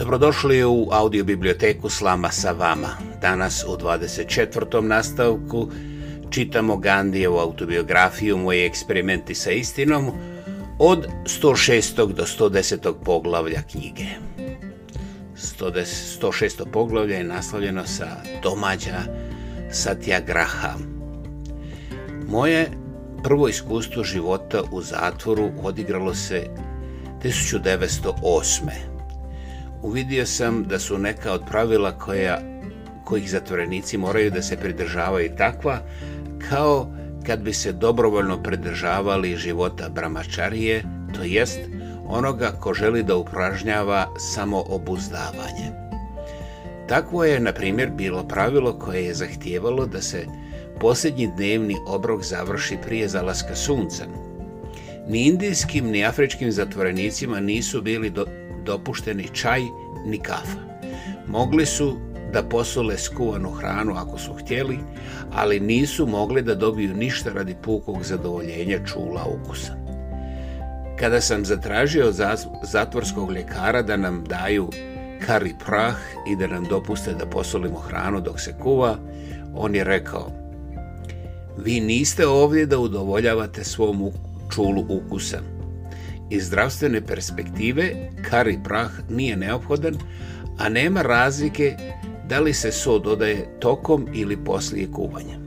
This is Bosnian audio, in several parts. Dobrodošli u audio biblioteku Slama sa vama. Danas u 24. nastavku čitamo Gandijevu autobiografiju Moje eksperimenti sa istinom od 106. do 110. poglavlja knjige. 106. poglavlje je naslovljeno sa domađa Satyagraha. Moje prvo iskustvo života u zatvoru odigralo se 1908 uvidio sam da su neka od pravila koja, kojih zatvorenici moraju da se pridržavaju takva, kao kad bi se dobrovoljno pridržavali života bramačarije, to jest onoga ko želi da upražnjava samo obuzdavanje. Takvo je, na primjer, bilo pravilo koje je zahtijevalo da se posljednji dnevni obrok završi prije zalaska sunca. Ni indijskim, ni afričkim zatvorenicima nisu bili do, dopušteni čaj ni kafa. Mogli su da posole skuvanu hranu ako su htjeli, ali nisu mogli da dobiju ništa radi pukog zadovoljenja čula ukusa. Kada sam zatražio zatvorskog ljekara da nam daju kari prah i da nam dopuste da posolimo hranu dok se kuva, on je rekao Vi niste ovdje da udovoljavate svom čulu ukusa. Iz zdravstvene perspektive kari prah nije neophodan, a nema razlike da li se so dodaje tokom ili poslije kuvanja.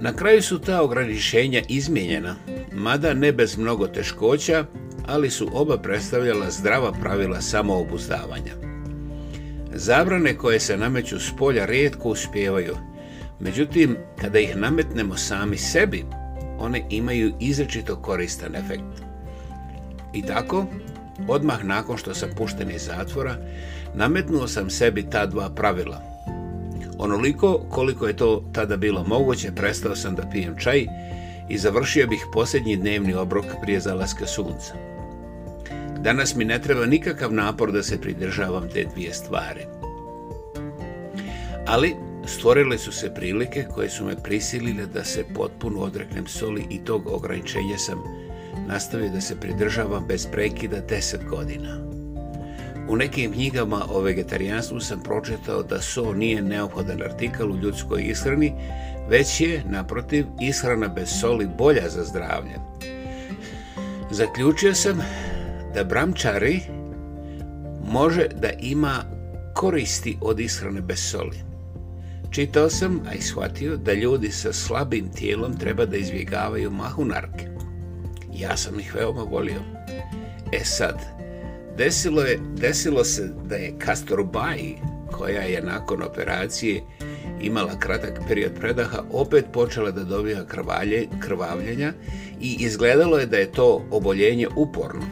Na kraju su ta ograničenja izmijenjena, mada ne bez mnogo teškoća, ali su oba predstavljala zdrava pravila samoobuzdavanja. Zabrane koje se nameću s polja rijetko uspijevaju, Međutim, kada ih nametnemo sami sebi, one imaju izrečito koristan efekt. I tako, odmah nakon što sam pušten iz zatvora, nametnuo sam sebi ta dva pravila. Onoliko koliko je to tada bilo moguće, prestao sam da pijem čaj i završio bih posljednji dnevni obrok prije zalaska sunca. Danas mi ne treba nikakav napor da se pridržavam te dvije stvari. Ali stvorile su se prilike koje su me prisilile da se potpuno odreknem soli i tog ograničenja sam nastavio da se pridržavam bez prekida 10 godina. U nekim knjigama o vegetarijanstvu sam pročitao da so nije neophodan artikal u ljudskoj ishrani, već je, naprotiv, ishrana bez soli bolja za zdravlje. Zaključio sam da bramčari može da ima koristi od ishrane bez soli. Čitao sam, a i shvatio, da ljudi sa slabim tijelom treba da izbjegavaju mahunarke. Ja sam ih veoma volio. E sad, desilo, je, desilo se da je Kastorbaji, koja je nakon operacije imala kratak period predaha, opet počela da dobija krvalje, krvavljenja i izgledalo je da je to oboljenje uporno.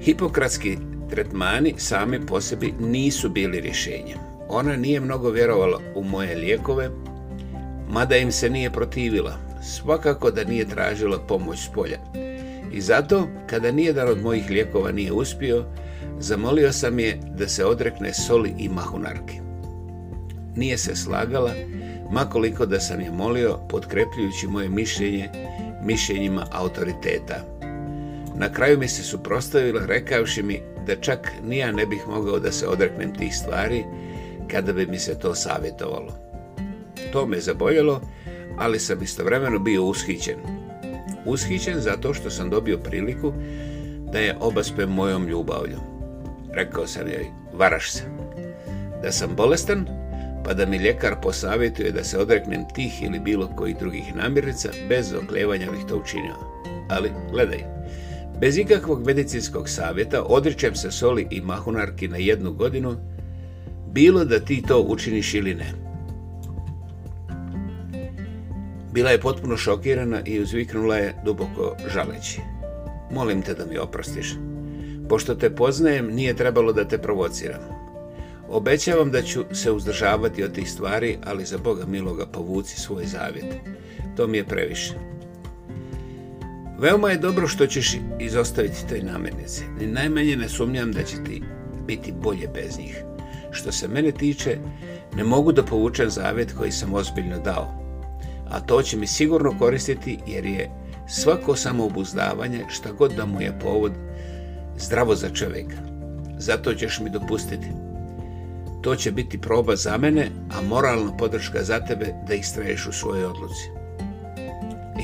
Hipokratski tretmani sami po sebi nisu bili rješenjem. Ona nije mnogo vjerovala u moje lijekove, mada im se nije protivila. Svakako da nije tražila pomoć s polja. I zato, kada nijedan od mojih lijekova nije uspio, zamolio sam je da se odrekne soli i mahunarki. Nije se slagala, makoliko da sam je molio, potkrepljujući moje mišljenje mišljenjima autoriteta. Na kraju mi se suprostavila rekavši mi da čak nija ne bih mogao da se odreknem tih stvari, kada bi mi se to savjetovalo. To me zaboljelo, ali sam istovremeno bio ushićen. Ushićen zato što sam dobio priliku da je obaspem mojom ljubavlju. Rekao sam joj, varaš se. Da sam bolestan, pa da mi ljekar posavjetuje da se odreknem tih ili bilo kojih drugih namirnica, bez oklevanja bih to učinio. Ali, gledaj, bez ikakvog medicinskog savjeta odričem se soli i mahunarki na jednu godinu, bilo da ti to učiniš ili ne. Bila je potpuno šokirana i uzviknula je duboko žaleći. Molim te da mi oprostiš. Pošto te poznajem, nije trebalo da te provociram. Obećavam da ću se uzdržavati od tih stvari, ali za Boga miloga povuci svoj zavjet. To mi je previše. Veoma je dobro što ćeš izostaviti te namirnice. Ni najmanje ne sumnjam da će ti biti bolje bez njih. Što se mene tiče, ne mogu da povučem zavet koji sam ozbiljno dao. A to će mi sigurno koristiti jer je svako samoobuzdavanje šta god da mu je povod zdravo za čovjeka. Zato ćeš mi dopustiti. To će biti proba za mene, a moralna podrška za tebe da straješ u svojoj odluci.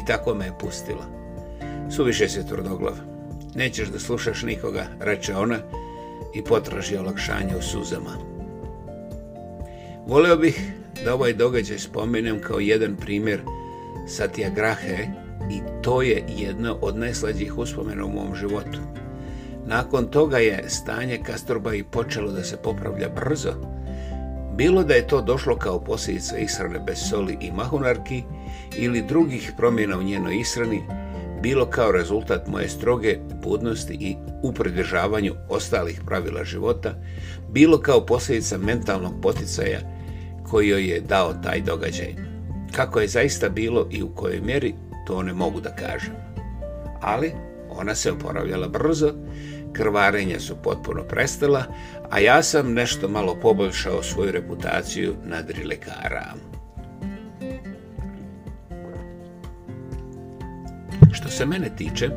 I tako me je pustila. Suviše se tvrdoglav. Nećeš da slušaš nikoga, reče ona i potraži olakšanje u suzama. Voleo bih da ovaj događaj spomenem kao jedan primjer grahe i to je jedna od najslađih uspomena u mom životu. Nakon toga je stanje Kastorba i počelo da se popravlja brzo. Bilo da je to došlo kao posljedica Israne bez soli i mahunarki ili drugih promjena u njenoj Israni, bilo kao rezultat moje stroge budnosti i upredržavanju ostalih pravila života, bilo kao posljedica mentalnog poticaja koji joj je dao taj događaj. Kako je zaista bilo i u kojoj mjeri, to ne mogu da kažem. Ali ona se oporavljala brzo, krvarenja su potpuno prestala, a ja sam nešto malo poboljšao svoju reputaciju lekara. Što se mene tiče,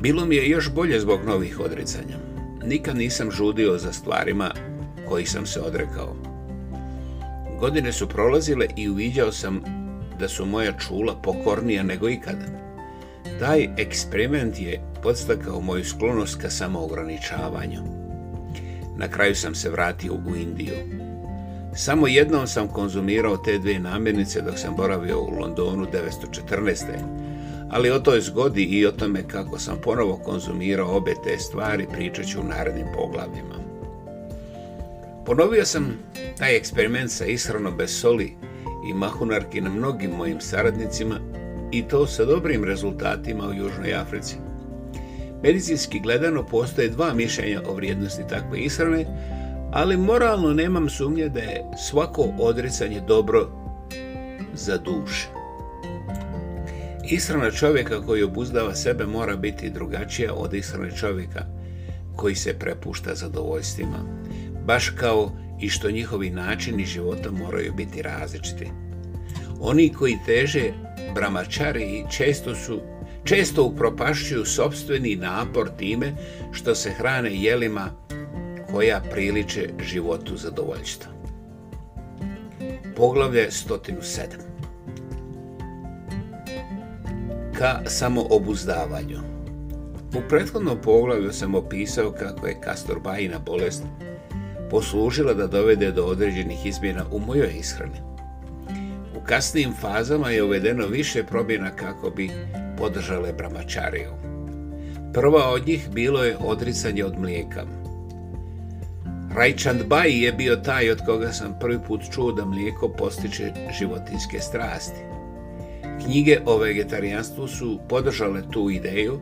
bilo mi je još bolje zbog novih odricanja. Nikad nisam žudio za stvarima koji sam se odrekao. Godine su prolazile i uviđao sam da su moja čula pokornija nego ikada. Taj eksperiment je podstakao moju sklonost ka samoograničavanju. Na kraju sam se vratio u Indiju. Samo jednom sam konzumirao te dvije namirnice dok sam boravio u Londonu 914. Ali o toj zgodi i o tome kako sam ponovo konzumirao obe te stvari pričat ću u narednim poglavljima. Ponovio sam taj eksperiment sa ishranom bez soli i mahunarki na mnogim mojim saradnicima i to sa dobrim rezultatima u Južnoj Africi. Medicinski gledano postoje dva mišljenja o vrijednosti takve ishrane, ali moralno nemam sumnje da je svako odricanje dobro za duše. Ishrana čovjeka koji obuzdava sebe mora biti drugačija od ishrane čovjeka koji se prepušta zadovoljstvima baš kao i što njihovi načini života moraju biti različiti. Oni koji teže bramačari često su često upropašćuju sobstveni napor time što se hrane jelima koja priliče životu zadovoljstva. Poglavlje 107 Ka samoobuzdavanju U prethodnom poglavlju sam opisao kako je kastorbajina bolest poslužila da dovede do određenih izmjena u mojoj ishrani. U kasnijim fazama je uvedeno više promjena kako bi podržale bramačariju. Prva od njih bilo je odricanje od mlijeka. Rajčand Bai je bio taj od koga sam prvi put čuo da mlijeko postiče životinske strasti. Knjige o vegetarijanstvu su podržale tu ideju,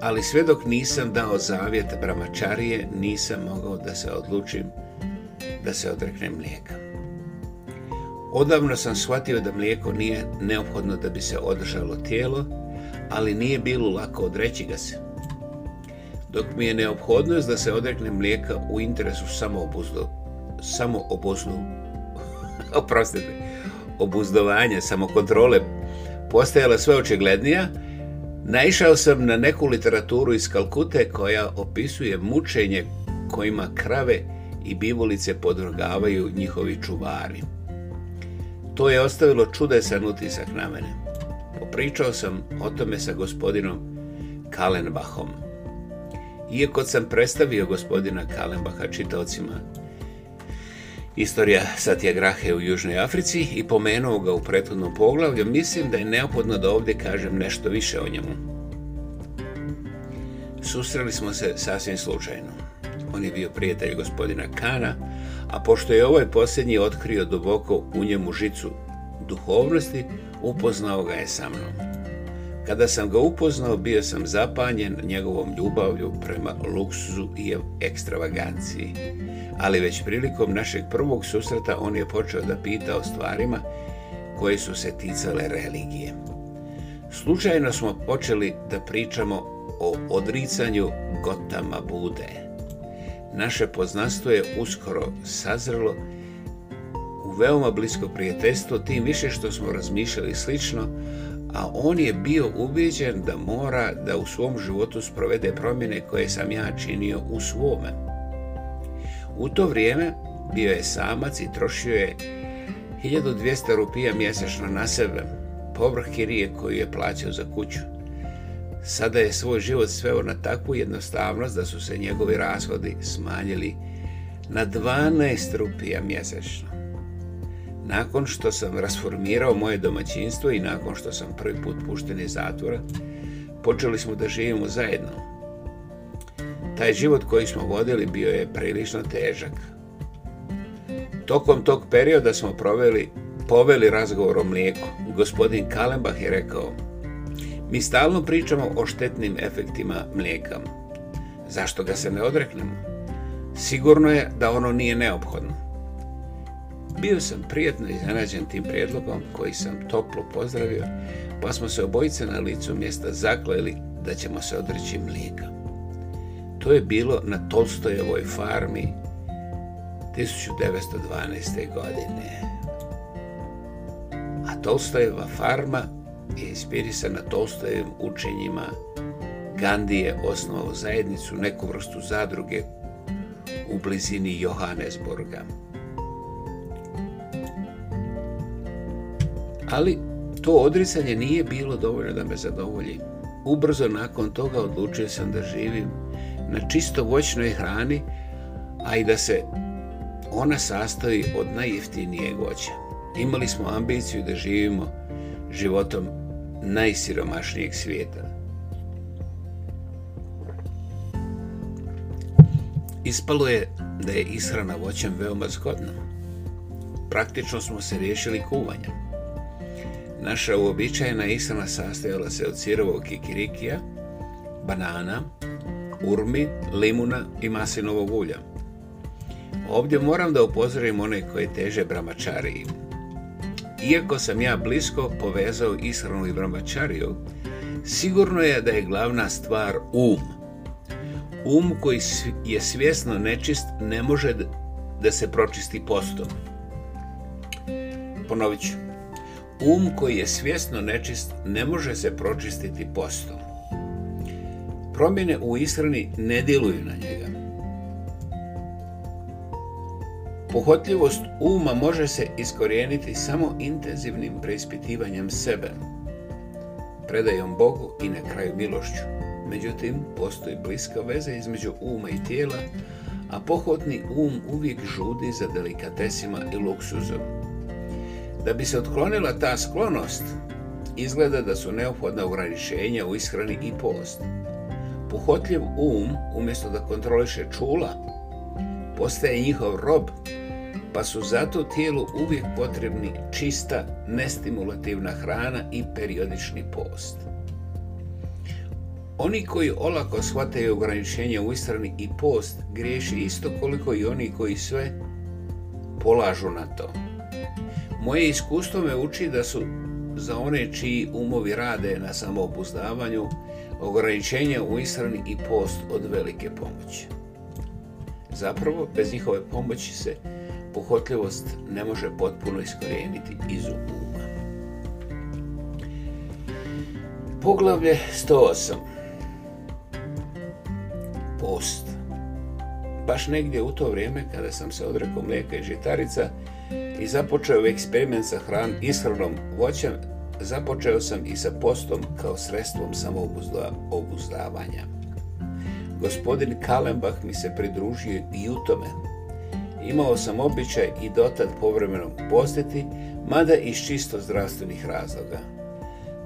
ali sve dok nisam dao zavjet bramačarije, nisam mogao da se odlučim da se odreknem mlijeka. Odavno sam shvatio da mlijeko nije neophodno da bi se održalo tijelo, ali nije bilo lako odreći ga se. Dok mi je neophodnost da se odreknem mlijeka u interesu samo obuzdu, oprostite, obuzdovanja, samokontrole, postajala sve očiglednija, Naišao sam na neku literaturu iz Kalkute koja opisuje mučenje kojima krave i bivolice podrogavaju njihovi čuvari. To je ostavilo čudesan utisak na mene. Popričao sam o tome sa gospodinom Kalenbachom. Iako sam predstavio gospodina Kalenbaha čitaocima, Istorija Satyagrahe u Južnoj Africi i pomenuo ga u prethodnom poglavlju, mislim da je neophodno da ovdje kažem nešto više o njemu. Susreli smo se sasvim slučajno. On je bio prijatelj gospodina Kana, a pošto je ovaj posljednji otkrio duboko u njemu žicu duhovnosti, upoznao ga je sa mnom. Kada sam ga upoznao, bio sam zapanjen njegovom ljubavlju prema luksuzu i ekstravaganciji. Ali već prilikom našeg prvog susreta on je počeo da pita o stvarima koje su se ticale religije. Slučajno smo počeli da pričamo o odricanju Gotama Bude. Naše poznanstvo je uskoro sazrelo u veoma blisko prijateljstvo, tim više što smo razmišljali slično, a on je bio ubijeđen da mora da u svom životu sprovede promjene koje sam ja činio u svome. U to vrijeme bio je samac i trošio je 1200 rupija mjesečno na sebe, povrh kirije koju je plaćao za kuću. Sada je svoj život sveo na takvu jednostavnost da su se njegovi rashodi smanjili na 12 rupija mjesečno nakon što sam rasformirao moje domaćinstvo i nakon što sam prvi put pušten iz zatvora, počeli smo da živimo zajedno. Taj život koji smo vodili bio je prilično težak. Tokom tog perioda smo proveli, poveli razgovor o mlijeku. Gospodin Kalenbach je rekao, mi stalno pričamo o štetnim efektima mlijeka. Zašto ga se ne odreknemo? Sigurno je da ono nije neophodno. Bio sam prijetno iznenađen tim prijedlogom koji sam toplo pozdravio, pa smo se obojice na licu mjesta zakleli da ćemo se odreći mlijeka. To je bilo na Tolstojevoj farmi 1912. godine. A Tolstojeva farma je inspirisana Tolstojevim učenjima. Gandhi je osnovao zajednicu, neku vrstu zadruge u blizini Johannesburga. Ali to odricanje nije bilo dovoljno da me zadovolji. Ubrzo nakon toga odlučio sam da živim na čisto voćnoj hrani, a i da se ona sastoji od najjeftinijeg voća. Imali smo ambiciju da živimo životom najsiromašnijeg svijeta. Ispalo je da je ishrana voćem veoma zgodna. Praktično smo se riješili kuvanja. Naša uobičajena ishrana sastojala se od sirovog kikirikija, banana, urmi, limuna i maslinovog ulja. Ovdje moram da upozorim one koje teže bramačariji. Iako sam ja blisko povezao ishranu i bramačariju, sigurno je da je glavna stvar um. Um koji je svjesno nečist ne može da se pročisti postom. Ponovit ću Um koji je svjesno nečist ne može se pročistiti postom. Promjene u ishrani ne djeluju na njega. Pohotljivost uma može se iskorijeniti samo intenzivnim preispitivanjem sebe, predajom Bogu i na kraju milošću. Međutim, postoji bliska veza između uma i tijela, a pohotni um uvijek žudi za delikatesima i luksuzom. Da bi se otklonila ta sklonost, izgleda da su neophodna ograničenja u ishrani i post. Puhotljiv um, umjesto da kontroliše čula, postaje njihov rob, pa su zato tijelu uvijek potrebni čista, nestimulativna hrana i periodični post. Oni koji olako shvataju ograničenja u ishrani i post griješi isto koliko i oni koji sve polažu na to. Moje iskustvo me uči da su za one čiji umovi rade na samopuzdavanju ograničenja u ishrani i post od velike pomoći. Zapravo, bez njihove pomoći se pohotljivost ne može potpuno iskorijeniti iz uma. Poglavlje 108. Post. Baš negdje u to vrijeme kada sam se odrekao mlijeka i žitarica, i započeo eksperiment sa hran, ishranom voćem, započeo sam i sa postom kao sredstvom samoobuzdavanja. Gospodin Kalembach mi se pridružio i u tome. Imao sam običaj i dotad povremeno postiti, mada iz čisto zdravstvenih razloga.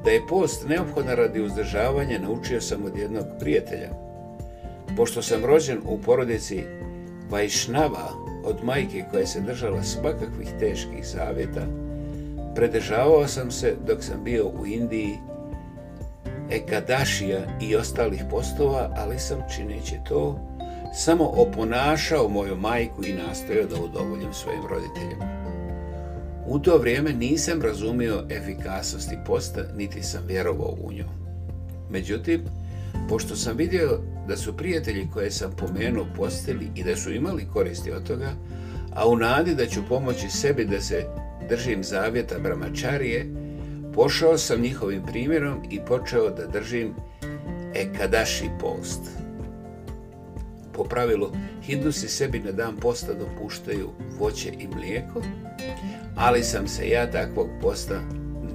Da je post neophodna radi uzdržavanja naučio sam od jednog prijatelja. Pošto sam rođen u porodici Vajšnava, od majke koja se držala svakakvih teških savjeta, predržavao sam se dok sam bio u Indiji ekadašija i ostalih postova, ali sam čineći to samo oponašao moju majku i nastojao da udovoljim svojim roditeljima. U to vrijeme nisam razumio efikasnosti posta, niti sam vjerovao u nju. Međutim, pošto sam vidio da su prijatelji koje sam pomenuo postili i da su imali koristi od toga, a u nadi da ću pomoći sebi da se držim zavjeta bramačarije, pošao sam njihovim primjerom i počeo da držim ekadaši post. Po pravilu, hindusi sebi na dan posta dopuštaju voće i mlijeko, ali sam se ja takvog posta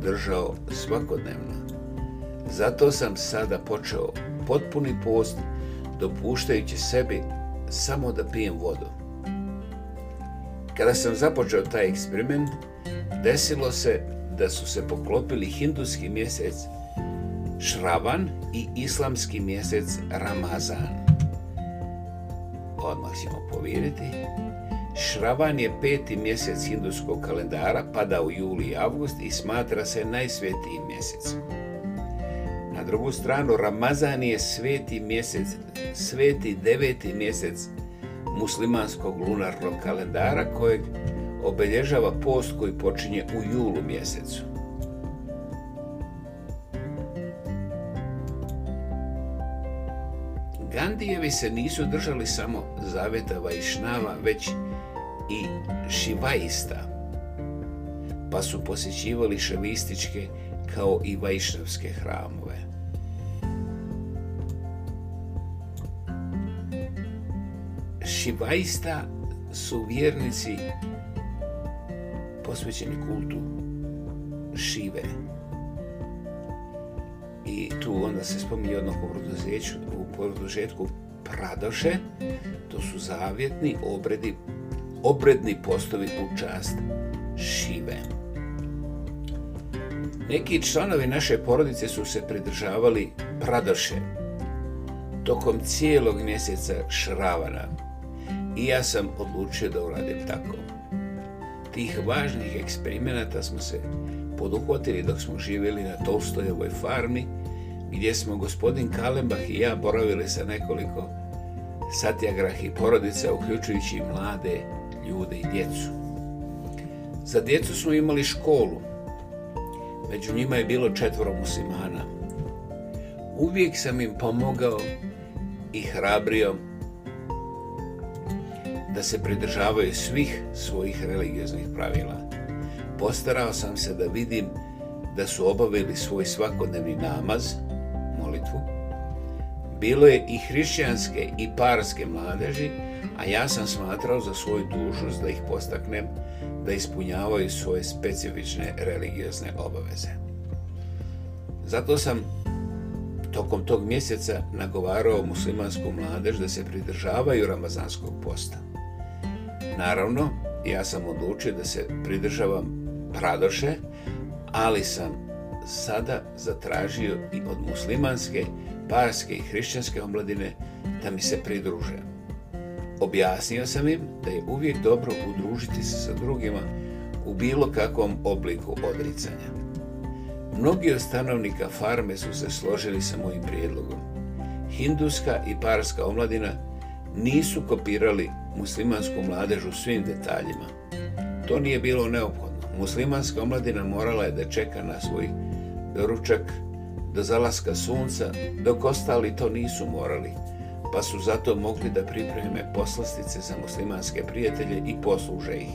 držao svakodnevno. Zato sam sada počeo potpuni post, dopuštajući sebi samo da pijem vodu. Kada sam započeo taj eksperiment, desilo se da su se poklopili hinduski mjesec Šravan i islamski mjesec Ramazan. Odmah ćemo povjeriti. Šravan je peti mjesec hinduskog kalendara, pada u juli i avgust i smatra se najsvetijim mjesecom drugu stranu, Ramazan je sveti mjesec, sveti deveti mjesec muslimanskog lunarnog kalendara kojeg obilježava post koji počinje u julu mjesecu. Gandijevi se nisu držali samo zaveta Vajšnava, već i šivaista, pa su posjećivali šavističke kao i vajšnavske hramove. Znači, vaista su vjernici posvećeni kultu šive. I tu onda se spominje odmah u produžetku pradoše, to su zavjetni obredi, obredni postovi u čast šive. Neki članovi naše porodice su se pridržavali pradoše tokom cijelog mjeseca šravana, i ja sam odlučio da uradim tako. Tih važnih eksperimenata smo se poduhvatili dok smo živjeli na Tolstojevoj farmi, gdje smo gospodin Kalembah i ja boravili sa nekoliko satjagrah i porodica, uključujući mlade ljude i djecu. Za djecu smo imali školu. Među njima je bilo četvoro muslimana. Uvijek sam im pomogao i hrabrio da se pridržavaju svih svojih religioznih pravila. Postarao sam se da vidim da su obavili svoj svakodnevni namaz, molitvu. Bilo je i hrišćanske i parske mladeži, a ja sam smatrao za svoju dužnost da ih postaknem da ispunjavaju svoje specifične religiozne obaveze. Zato sam tokom tog mjeseca nagovarao muslimansku mladež da se pridržavaju ramazanskog posta. Naravno, ja sam odlučio da se pridržavam pradoše, ali sam sada zatražio i od muslimanske, parske i hrišćanske omladine da mi se pridruže. Objasnio sam im da je uvijek dobro udružiti se sa drugima u bilo kakvom obliku odricanja. Mnogi od stanovnika farme su se složili sa mojim prijedlogom. Hinduska i parska omladina nisu kopirali muslimansku mladež u svim detaljima. To nije bilo neophodno. Muslimanska omladina morala je da čeka na svoj ručak do zalaska sunca, dok ostali to nisu morali, pa su zato mogli da pripreme poslastice za muslimanske prijatelje i posluže ih.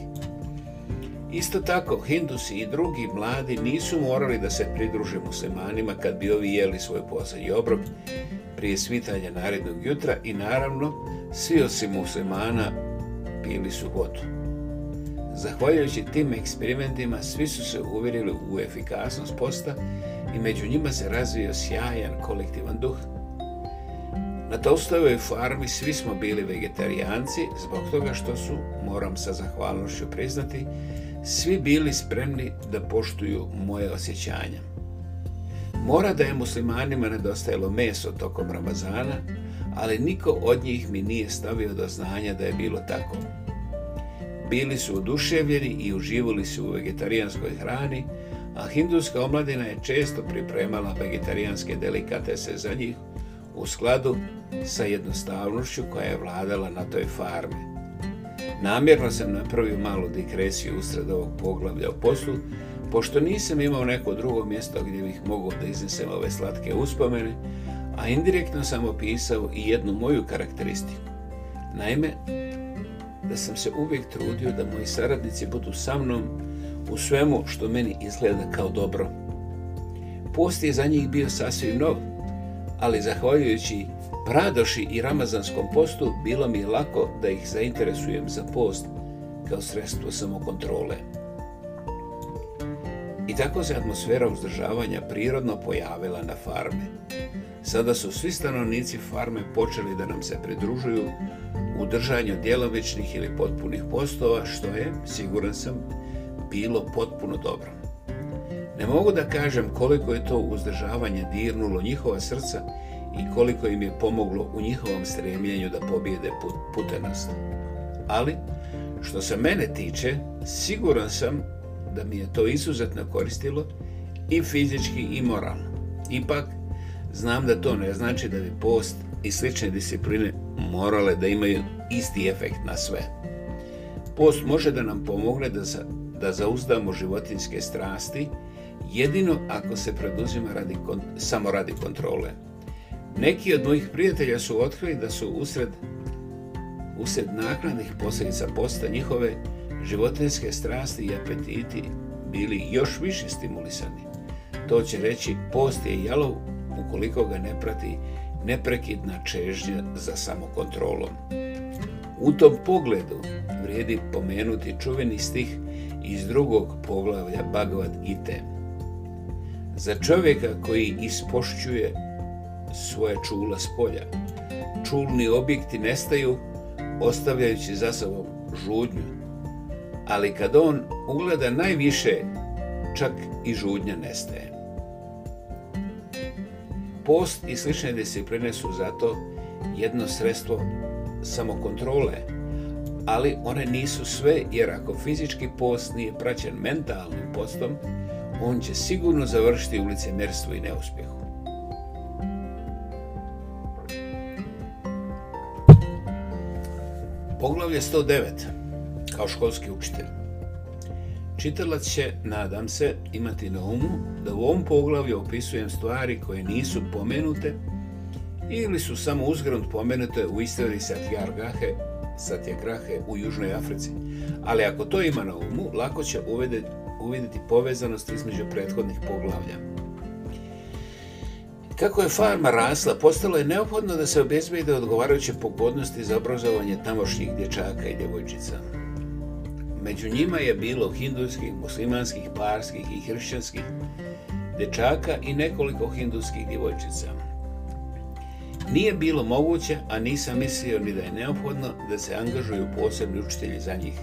Isto tako, hindusi i drugi mladi nisu morali da se pridruže muslimanima kad bi ovi jeli svoj pozaj obrok prije svitanja narednog jutra i naravno svi osim muslimana pili su vodu. Zahvaljujući tim eksperimentima, svi su se uvjerili u efikasnost posta i među njima se razvio sjajan kolektivan duh. Na Tolstojevoj farmi svi smo bili vegetarijanci zbog toga što su, moram sa zahvalnošću priznati, svi bili spremni da poštuju moje osjećanja. Mora da je muslimanima nedostajalo meso tokom Ramazana, ali niko od njih mi nije stavio do znanja da je bilo tako. Bili su oduševljeni i uživali su u vegetarijanskoj hrani, a hinduska omladina je često pripremala vegetarijanske delikatese za njih u skladu sa jednostavnošću koja je vladala na toj farmi. Namjerno sam napravio malu dikresiju usred ovog poglavlja u poslu, pošto nisam imao neko drugo mjesto gdje bih mogao da iznesem ove slatke uspomene, a indirektno sam opisao i jednu moju karakteristiku. Naime, da sam se uvijek trudio da moji saradnici budu sa mnom u svemu što meni izgleda kao dobro. Post je za njih bio sasvim nov, ali zahvaljujući pradoši i ramazanskom postu bilo mi je lako da ih zainteresujem za post kao sredstvo samokontrole. I tako se atmosfera uzdržavanja prirodno pojavila na farme. Sada su svi stanovnici farme počeli da nam se pridružuju u držanju djelomičnih ili potpunih postova, što je, siguran sam, bilo potpuno dobro. Ne mogu da kažem koliko je to uzdržavanje dirnulo njihova srca i koliko im je pomoglo u njihovom stremljenju da pobijede putenost. Ali, što se mene tiče, siguran sam da mi je to izuzetno koristilo i fizički i moralno. Ipak, Znam da to ne znači da bi post i slične discipline morale da imaju isti efekt na sve. Post može da nam pomogne da, za, da zauzdamo životinske strasti, jedino ako se preduzima radi, samo radi kontrole. Neki od mojih prijatelja su otkrili da su usred, usred naknadnih posljedica posta njihove životinske strasti i apetiti bili još više stimulisani. To će reći post je jalov ukoliko ga ne prati neprekidna čežnja za samokontrolom. U tom pogledu vrijedi pomenuti čuveni stih iz drugog poglavlja Bhagavad Gita. Za čovjeka koji ispošćuje svoje čula s polja, čulni objekti nestaju ostavljajući za sobom žudnju, ali kad on ugleda najviše, čak i žudnja nestaje. Post i slične discipline su zato jedno sredstvo samokontrole, ali one nisu sve jer ako fizički post nije praćen mentalnim postom, on će sigurno završiti u licemerstvu i neuspjehu. Poglavlje 109. Kao školski učitelj. Čitalac će, nadam se, imati na umu da u ovom poglavlju opisujem stvari koje nisu pomenute ili su samo uzgrunt pomenute u istoriji Satyagrahe, Satyagrahe u Južnoj Africi. Ali ako to ima na umu, lako će uvidjeti povezanost između prethodnih poglavlja. Kako je farma rasla, postalo je neophodno da se da odgovarajuće pogodnosti za obrazovanje tamošnjih dječaka i djevojčica. Među njima je bilo hinduskih, muslimanskih, parskih i hršćanskih dečaka i nekoliko hinduskih djevojčica. Nije bilo moguće, a nisam mislio ni da je neophodno da se angažuju posebni učitelji za njih.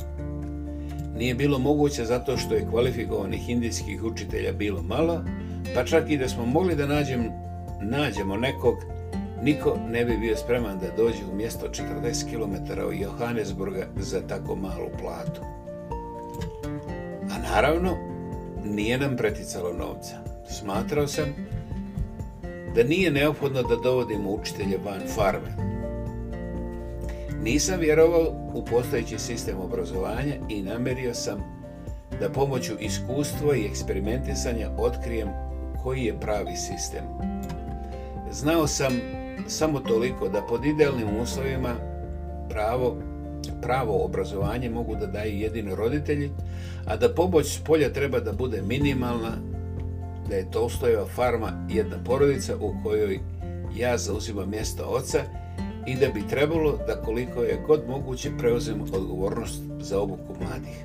Nije bilo moguće zato što je kvalifikovanih indijskih učitelja bilo malo, pa čak i da smo mogli da nađem, nađemo nekog, niko ne bi bio spreman da dođe u mjesto 40 km od Johannesburga za tako malu platu. A naravno, nije nam preticalo novca. Smatrao sam da nije neophodno da dovodimo učitelje van farme. Nisam vjerovao u postojeći sistem obrazovanja i namerio sam da pomoću iskustva i eksperimentisanja otkrijem koji je pravi sistem. Znao sam samo toliko da pod idealnim uslovima pravo pravo obrazovanje mogu da daju jedino roditelji, a da poboć s polja treba da bude minimalna, da je to Tolstojeva farma jedna porodica u kojoj ja zauzimam mjesto oca i da bi trebalo da koliko je god moguće preuzim odgovornost za obuku mladih.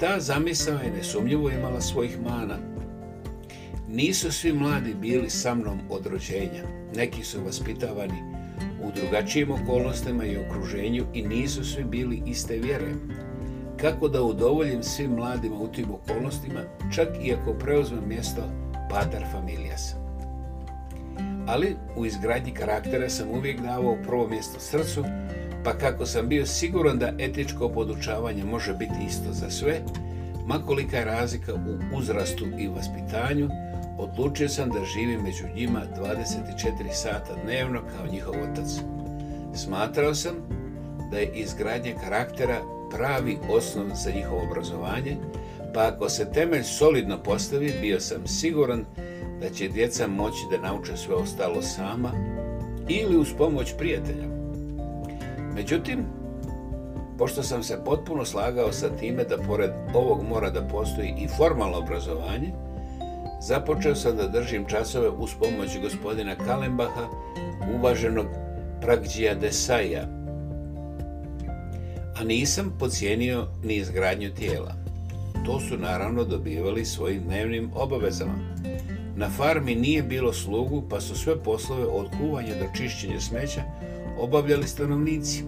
Ta zamisao je nesumnjivo imala svojih mana. Nisu svi mladi bili sa mnom od rođenja. Neki su vaspitavani drugačijim okolnostima i okruženju i nisu svi bili iste vjere. Kako da udovoljim svim mladima u tim okolnostima, čak i ako preuzmem mjesto pater familias. Ali u izgradnji karaktera sam uvijek davao prvo mjesto srcu, pa kako sam bio siguran da etičko podučavanje može biti isto za sve, makolika je razlika u uzrastu i vaspitanju, Odlučio sam da živim među njima 24 sata dnevno kao njihov otac. Smatrao sam da je izgradnja karaktera pravi osnov za njihovo obrazovanje, pa ako se temelj solidno postavi, bio sam siguran da će djeca moći da nauče sve ostalo sama ili uz pomoć prijatelja. Međutim, pošto sam se potpuno slagao sa time da pored ovog mora da postoji i formalno obrazovanje, započeo sam da držim časove uz pomoć gospodina Kalembaha, uvaženog Pragđija Desaja, a nisam pocijenio ni izgradnju tijela. To su naravno dobivali svojim dnevnim obavezama. Na farmi nije bilo slugu, pa su sve poslove od kuvanja do čišćenja smeća obavljali stanovnici.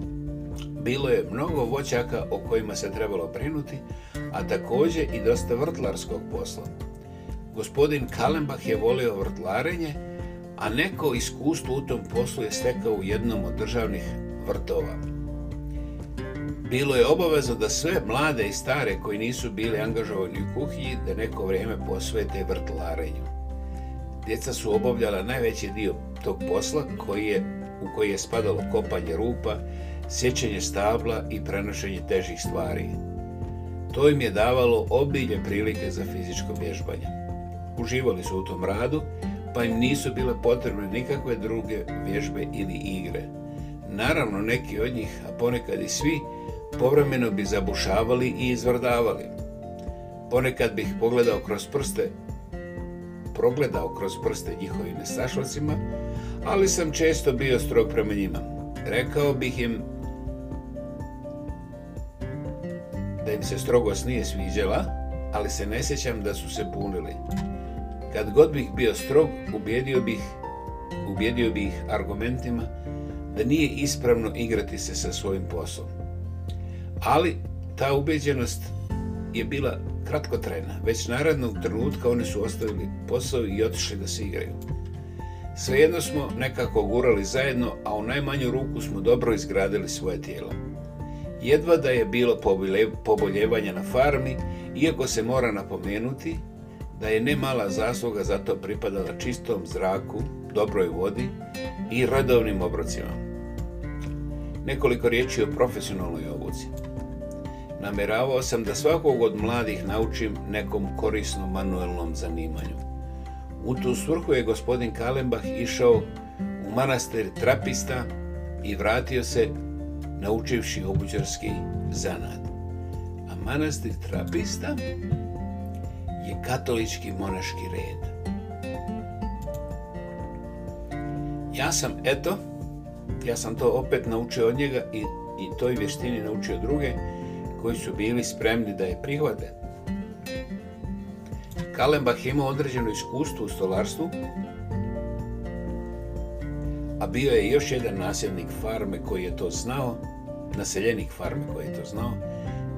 Bilo je mnogo voćaka o kojima se trebalo brinuti, a također i dosta vrtlarskog posla. Gospodin Kalembach je volio vrtlarenje, a neko iskustvo u tom poslu je stekao u jednom od državnih vrtova. Bilo je obaveza da sve mlade i stare koji nisu bili angažovani u kuhinji da neko vrijeme posvete vrtlarenju. Djeca su obavljala najveći dio tog posla koji je, u koji je spadalo kopanje rupa, sjećanje stabla i prenošenje težih stvari. To im je davalo obilje prilike za fizičko vježbanje. Uživali su u tom radu, pa im nisu bile potrebne nikakve druge vježbe ili igre. Naravno, neki od njih, a ponekad i svi, povremeno bi zabušavali i izvrdavali. Ponekad bih pogledao kroz prste, progledao kroz prste njihovim nestašlacima, ali sam često bio strog prema njima. Rekao bih im da im se strogost nije sviđala, ali se ne sjećam da su se punili. Kad god bih bio strog, ubijedio bih, ubijedio bih argumentima da nije ispravno igrati se sa svojim poslom. Ali ta ubeđenost je bila kratkotrajna. Već narednog trenutka oni su ostavili posao i otišli da se igraju. Svejedno smo nekako gurali zajedno, a u najmanju ruku smo dobro izgradili svoje tijelo. Jedva da je bilo poboljevanja na farmi, iako se mora napomenuti da je nemala zasluga zato pripadala čistom zraku, dobroj vodi i redovnim obrocima. Nekoliko riječi o profesionalnoj obuci. Namjeravao sam da svakog od mladih naučim nekom korisnom manuelnom zanimanju. U tu svrhu je gospodin Kalembah išao u manastir Trapista i vratio se naučivši obučarski zanad. A manastir Trapista je katolički monaški red. Ja sam, eto, ja sam to opet naučio od njega i, i toj vještini naučio druge koji su bili spremni da je prihvate. Kalembach imao određeno iskustvo u stolarstvu, a bio je još jedan nasljednik farme koji je to znao, naseljenik farme koji je to znao,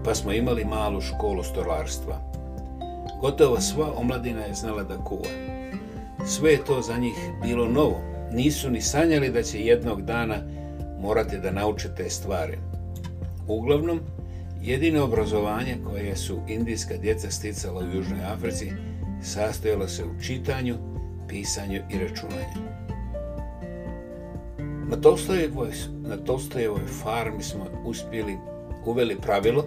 pa smo imali malu školu stolarstva. Gotovo sva omladina je znala da kuva. Sve je to za njih bilo novo. Nisu ni sanjali da će jednog dana morati da nauče te stvari. Uglavnom, jedino obrazovanje koje su indijska djeca sticala u Južnoj Africi sastojalo se u čitanju, pisanju i računanju. Na Tolstojevoj, na farmi smo uspjeli, uveli pravilo,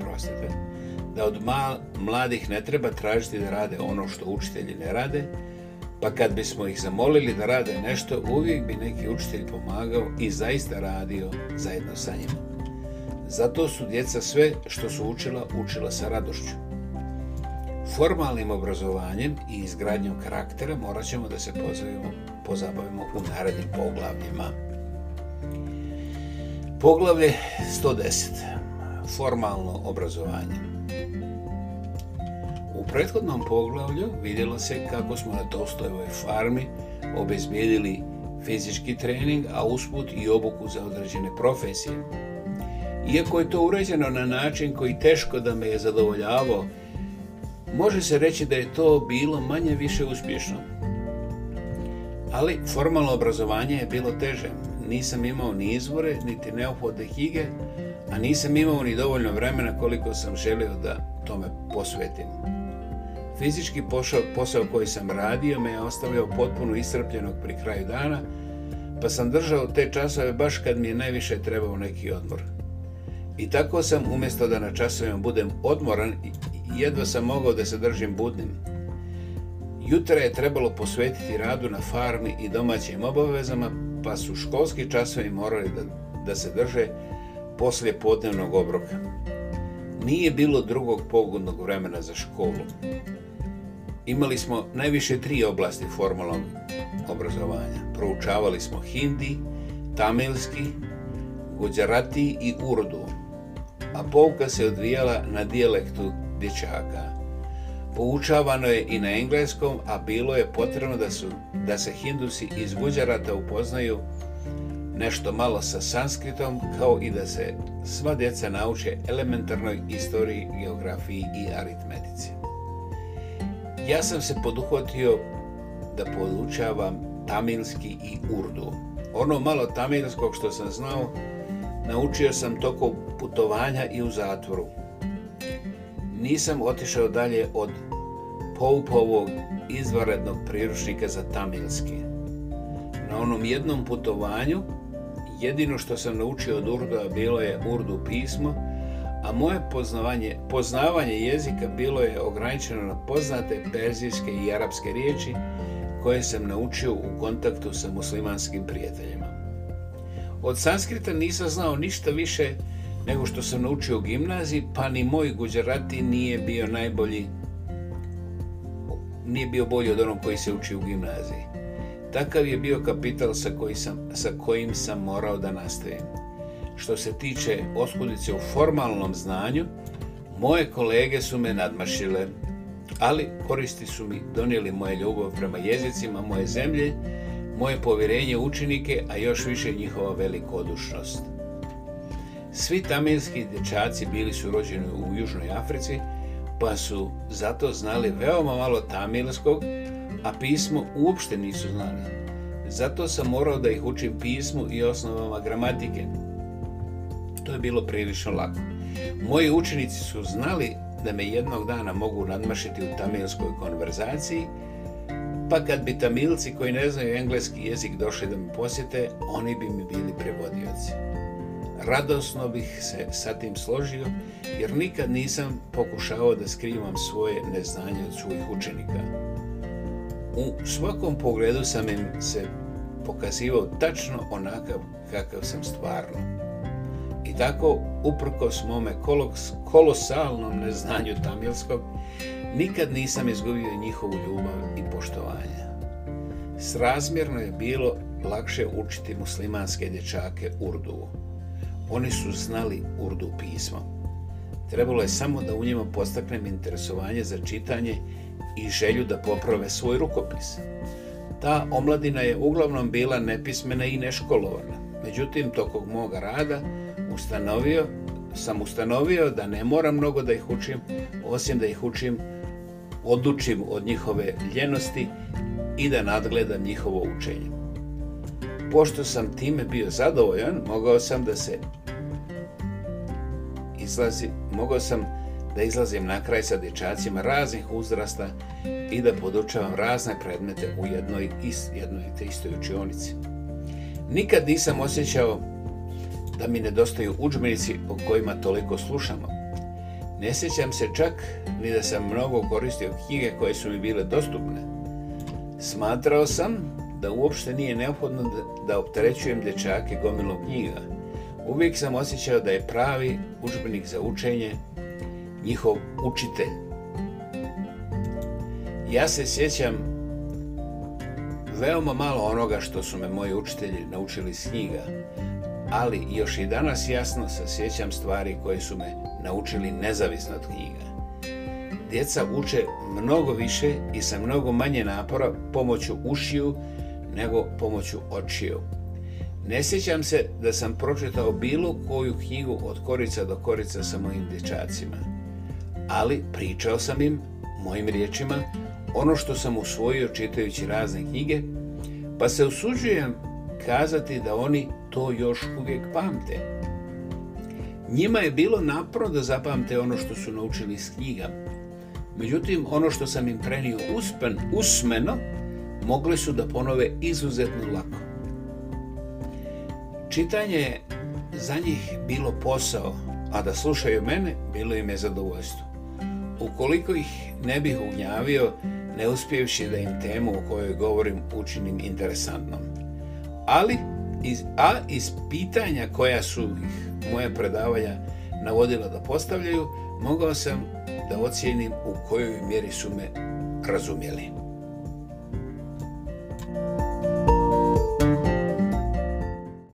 prostite, da od mal, mladih ne treba tražiti da rade ono što učitelji ne rade, pa kad bismo ih zamolili da rade nešto, uvijek bi neki učitelj pomagao i zaista radio zajedno sa njima. Zato su djeca sve što su učila, učila sa radošću. Formalnim obrazovanjem i izgradnjom karaktera morat ćemo da se pozavimo, pozabavimo u narednim poglavljima. Poglavlje 110. Formalno obrazovanje. U prethodnom poglavlju vidjelo se kako smo na Tolstojevoj farmi obezbijedili fizički trening, a usput i obuku za određene profesije. Iako je to uređeno na način koji teško da me je zadovoljavao, može se reći da je to bilo manje više uspješno. Ali formalno obrazovanje je bilo teže. Nisam imao ni izvore, niti neophodne hige, a nisam imao ni dovoljno vremena koliko sam želio da tome posvetim. Fizički posao, posao koji sam radio me je ostavio potpuno iscrpljenog pri kraju dana, pa sam držao te časove baš kad mi je najviše trebao neki odmor. I tako sam, umjesto da na časovima budem odmoran, jedva sam mogao da se držim budnim. Jutra je trebalo posvetiti radu na farmi i domaćim obavezama, pa su školski časovi morali da, da se drže poslije podnevnog obroka. Nije bilo drugog pogodnog vremena za školu imali smo najviše tri oblasti formalnog obrazovanja. Proučavali smo hindi, tamilski, guđarati i urdu, a pouka se odvijala na dijalektu dječaka. Poučavano je i na engleskom, a bilo je potrebno da, su, da se hindusi iz Guđarata upoznaju nešto malo sa sanskritom, kao i da se sva djeca nauče elementarnoj istoriji, geografiji i aritmetici ja sam se poduhvatio da podučavam tamilski i urdu. Ono malo tamilskog što sam znao, naučio sam toko putovanja i u zatvoru. Nisam otišao dalje od Poupovog izvarednog priručnika za tamilski. Na onom jednom putovanju jedino što sam naučio od Urdu, bilo je Urdu pismo, a moje poznavanje, poznavanje jezika bilo je ograničeno na poznate perzijske i arapske riječi koje sam naučio u kontaktu sa muslimanskim prijateljima. Od sanskrita nisam znao ništa više nego što sam naučio u gimnaziji, pa ni moj guđarati nije bio najbolji, nije bio bolji od onog koji se uči u gimnaziji. Takav je bio kapital sa, sam, sa kojim sam morao da nastavim što se tiče oskudice u formalnom znanju, moje kolege su me nadmašile, ali koristi su mi donijeli moje ljubav prema jezicima moje zemlje, moje povjerenje učenike, a još više njihova velikodušnost. Svi tamilski dječaci bili su rođeni u Južnoj Africi, pa su zato znali veoma malo tamilskog, a pismo uopšte nisu znali. Zato sam morao da ih učim pismu i osnovama gramatike, to je bilo prilično lako. Moji učenici su znali da me jednog dana mogu nadmašiti u tamilskoj konverzaciji, pa kad bi tamilci koji ne znaju engleski jezik došli da me posjete, oni bi mi bili prevodioci. Radosno bih se sa tim složio, jer nikad nisam pokušao da skrivam svoje neznanje od svojih učenika. U svakom pogledu sam im se pokazivao tačno onakav kakav sam stvarno. I tako, uprkos mome kolosalnom neznanju tamilskog, nikad nisam izgubio njihovu ljubav i poštovanje. Srazmjerno je bilo lakše učiti muslimanske dječake urdu. Oni su znali Urdu pismo. Trebalo je samo da u njima postaknem interesovanje za čitanje i želju da poprave svoj rukopis. Ta omladina je uglavnom bila nepismena i neškolovana. Međutim, tokom moga rada ustanovio, sam ustanovio da ne moram mnogo da ih učim, osim da ih učim, odučim od njihove ljenosti i da nadgledam njihovo učenje. Pošto sam time bio zadovoljan, mogao sam da se izlazi, mogao sam da izlazim na kraj sa dječacima raznih uzrasta i da podučavam razne predmete u jednoj, jednoj te istoj učionici. Nikad nisam osjećao da mi nedostaju udžbenici o kojima toliko slušamo. Ne sjećam se čak ni da sam mnogo koristio knjige koje su mi bile dostupne. Smatrao sam da uopšte nije neophodno da opterećujem dečake gomilom knjiga. Uvijek sam osjećao da je pravi udžbenik za učenje njihov učitelj. Ja se sjećam veoma malo onoga što su me moji učitelji naučili s knjiga ali još i danas jasno se sjećam stvari koje su me naučili nezavisno od knjiga. Djeca uče mnogo više i sa mnogo manje napora pomoću ušiju nego pomoću očiju. Ne sjećam se da sam pročitao bilo koju knjigu od korica do korica sa mojim dječacima, ali pričao sam im, mojim riječima, ono što sam usvojio čitajući razne knjige, pa se usuđujem kazati da oni to još uvijek pamte. Njima je bilo napro da zapamte ono što su naučili iz knjiga. Međutim, ono što sam im prenio uspen, usmeno, mogli su da ponove izuzetno lako. Čitanje je za njih bilo posao, a da slušaju mene, bilo im je zadovoljstvo. Ukoliko ih ne bih ugnjavio, ne uspjevši da im temu o kojoj govorim učinim interesantnom. Ali, a iz pitanja koja su moje moja predavanja navodila da postavljaju, mogao sam da ocijenim u kojoj mjeri su me razumjeli.